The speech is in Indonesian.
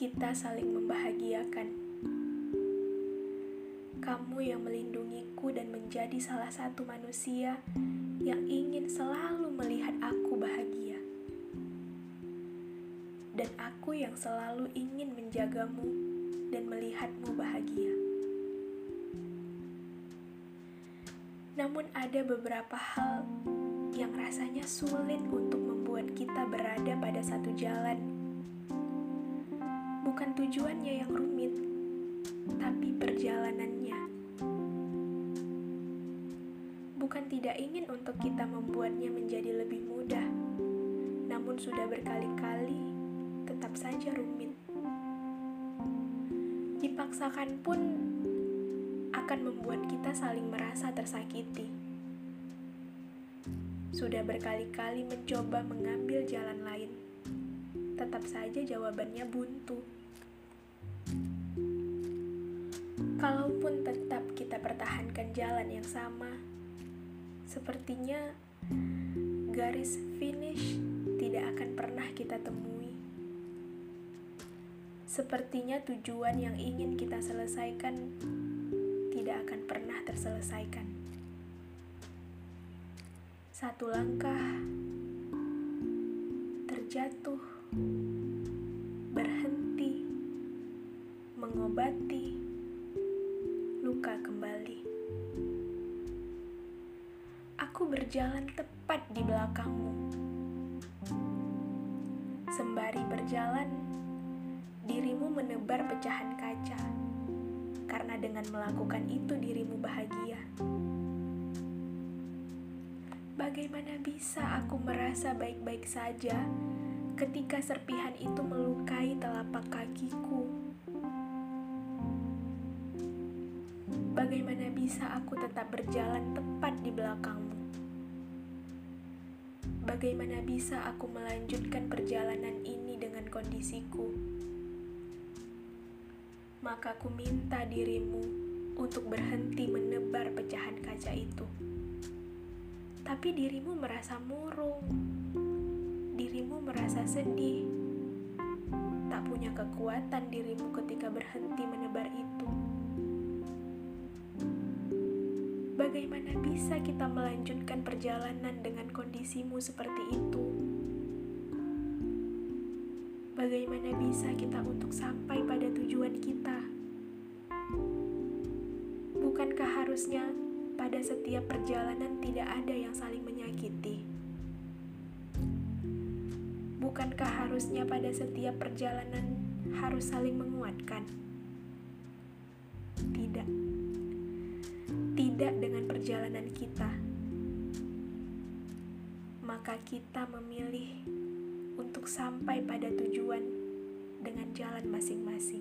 kita saling membahagiakan. Kamu yang melindungiku dan menjadi salah satu manusia yang ingin selalu melihat aku bahagia. Dan aku yang selalu ingin menjagamu dan melihatmu bahagia. Namun ada beberapa hal yang rasanya sulit untuk membuat kita berada pada satu jalan. Bukan tujuannya yang rumit, tapi perjalanannya. Bukan tidak ingin untuk kita membuatnya menjadi lebih mudah, namun sudah berkali-kali tetap saja rumit. Dipaksakan pun akan membuat kita saling merasa tersakiti. Sudah berkali-kali mencoba mengambil jalan lain, tetap saja jawabannya buntu. Kalaupun tetap kita pertahankan jalan yang sama, sepertinya garis finish tidak akan pernah kita temui. Sepertinya tujuan yang ingin kita selesaikan tidak akan pernah terselesaikan. Satu langkah terjatuh, berhenti, mengobati luka kembali. Aku berjalan tepat di belakangmu. Sembari berjalan, dirimu menebar pecahan kaca, karena dengan melakukan itu dirimu bahagia. Bagaimana bisa aku merasa baik-baik saja ketika serpihan itu melukai telapak kakiku? Bagaimana bisa aku tetap berjalan tepat di belakangmu? Bagaimana bisa aku melanjutkan perjalanan ini dengan kondisiku? Maka aku minta dirimu untuk berhenti menebar pecahan kaca itu tapi dirimu merasa murung, dirimu merasa sedih, tak punya kekuatan dirimu ketika berhenti menebar itu. Bagaimana bisa kita melanjutkan perjalanan dengan kondisimu seperti itu? Bagaimana bisa kita untuk sampai pada tujuan kita? Bukankah harusnya pada setiap perjalanan tidak ada yang saling menyakiti. Bukankah harusnya pada setiap perjalanan harus saling menguatkan? Tidak. Tidak dengan perjalanan kita. Maka kita memilih untuk sampai pada tujuan dengan jalan masing-masing.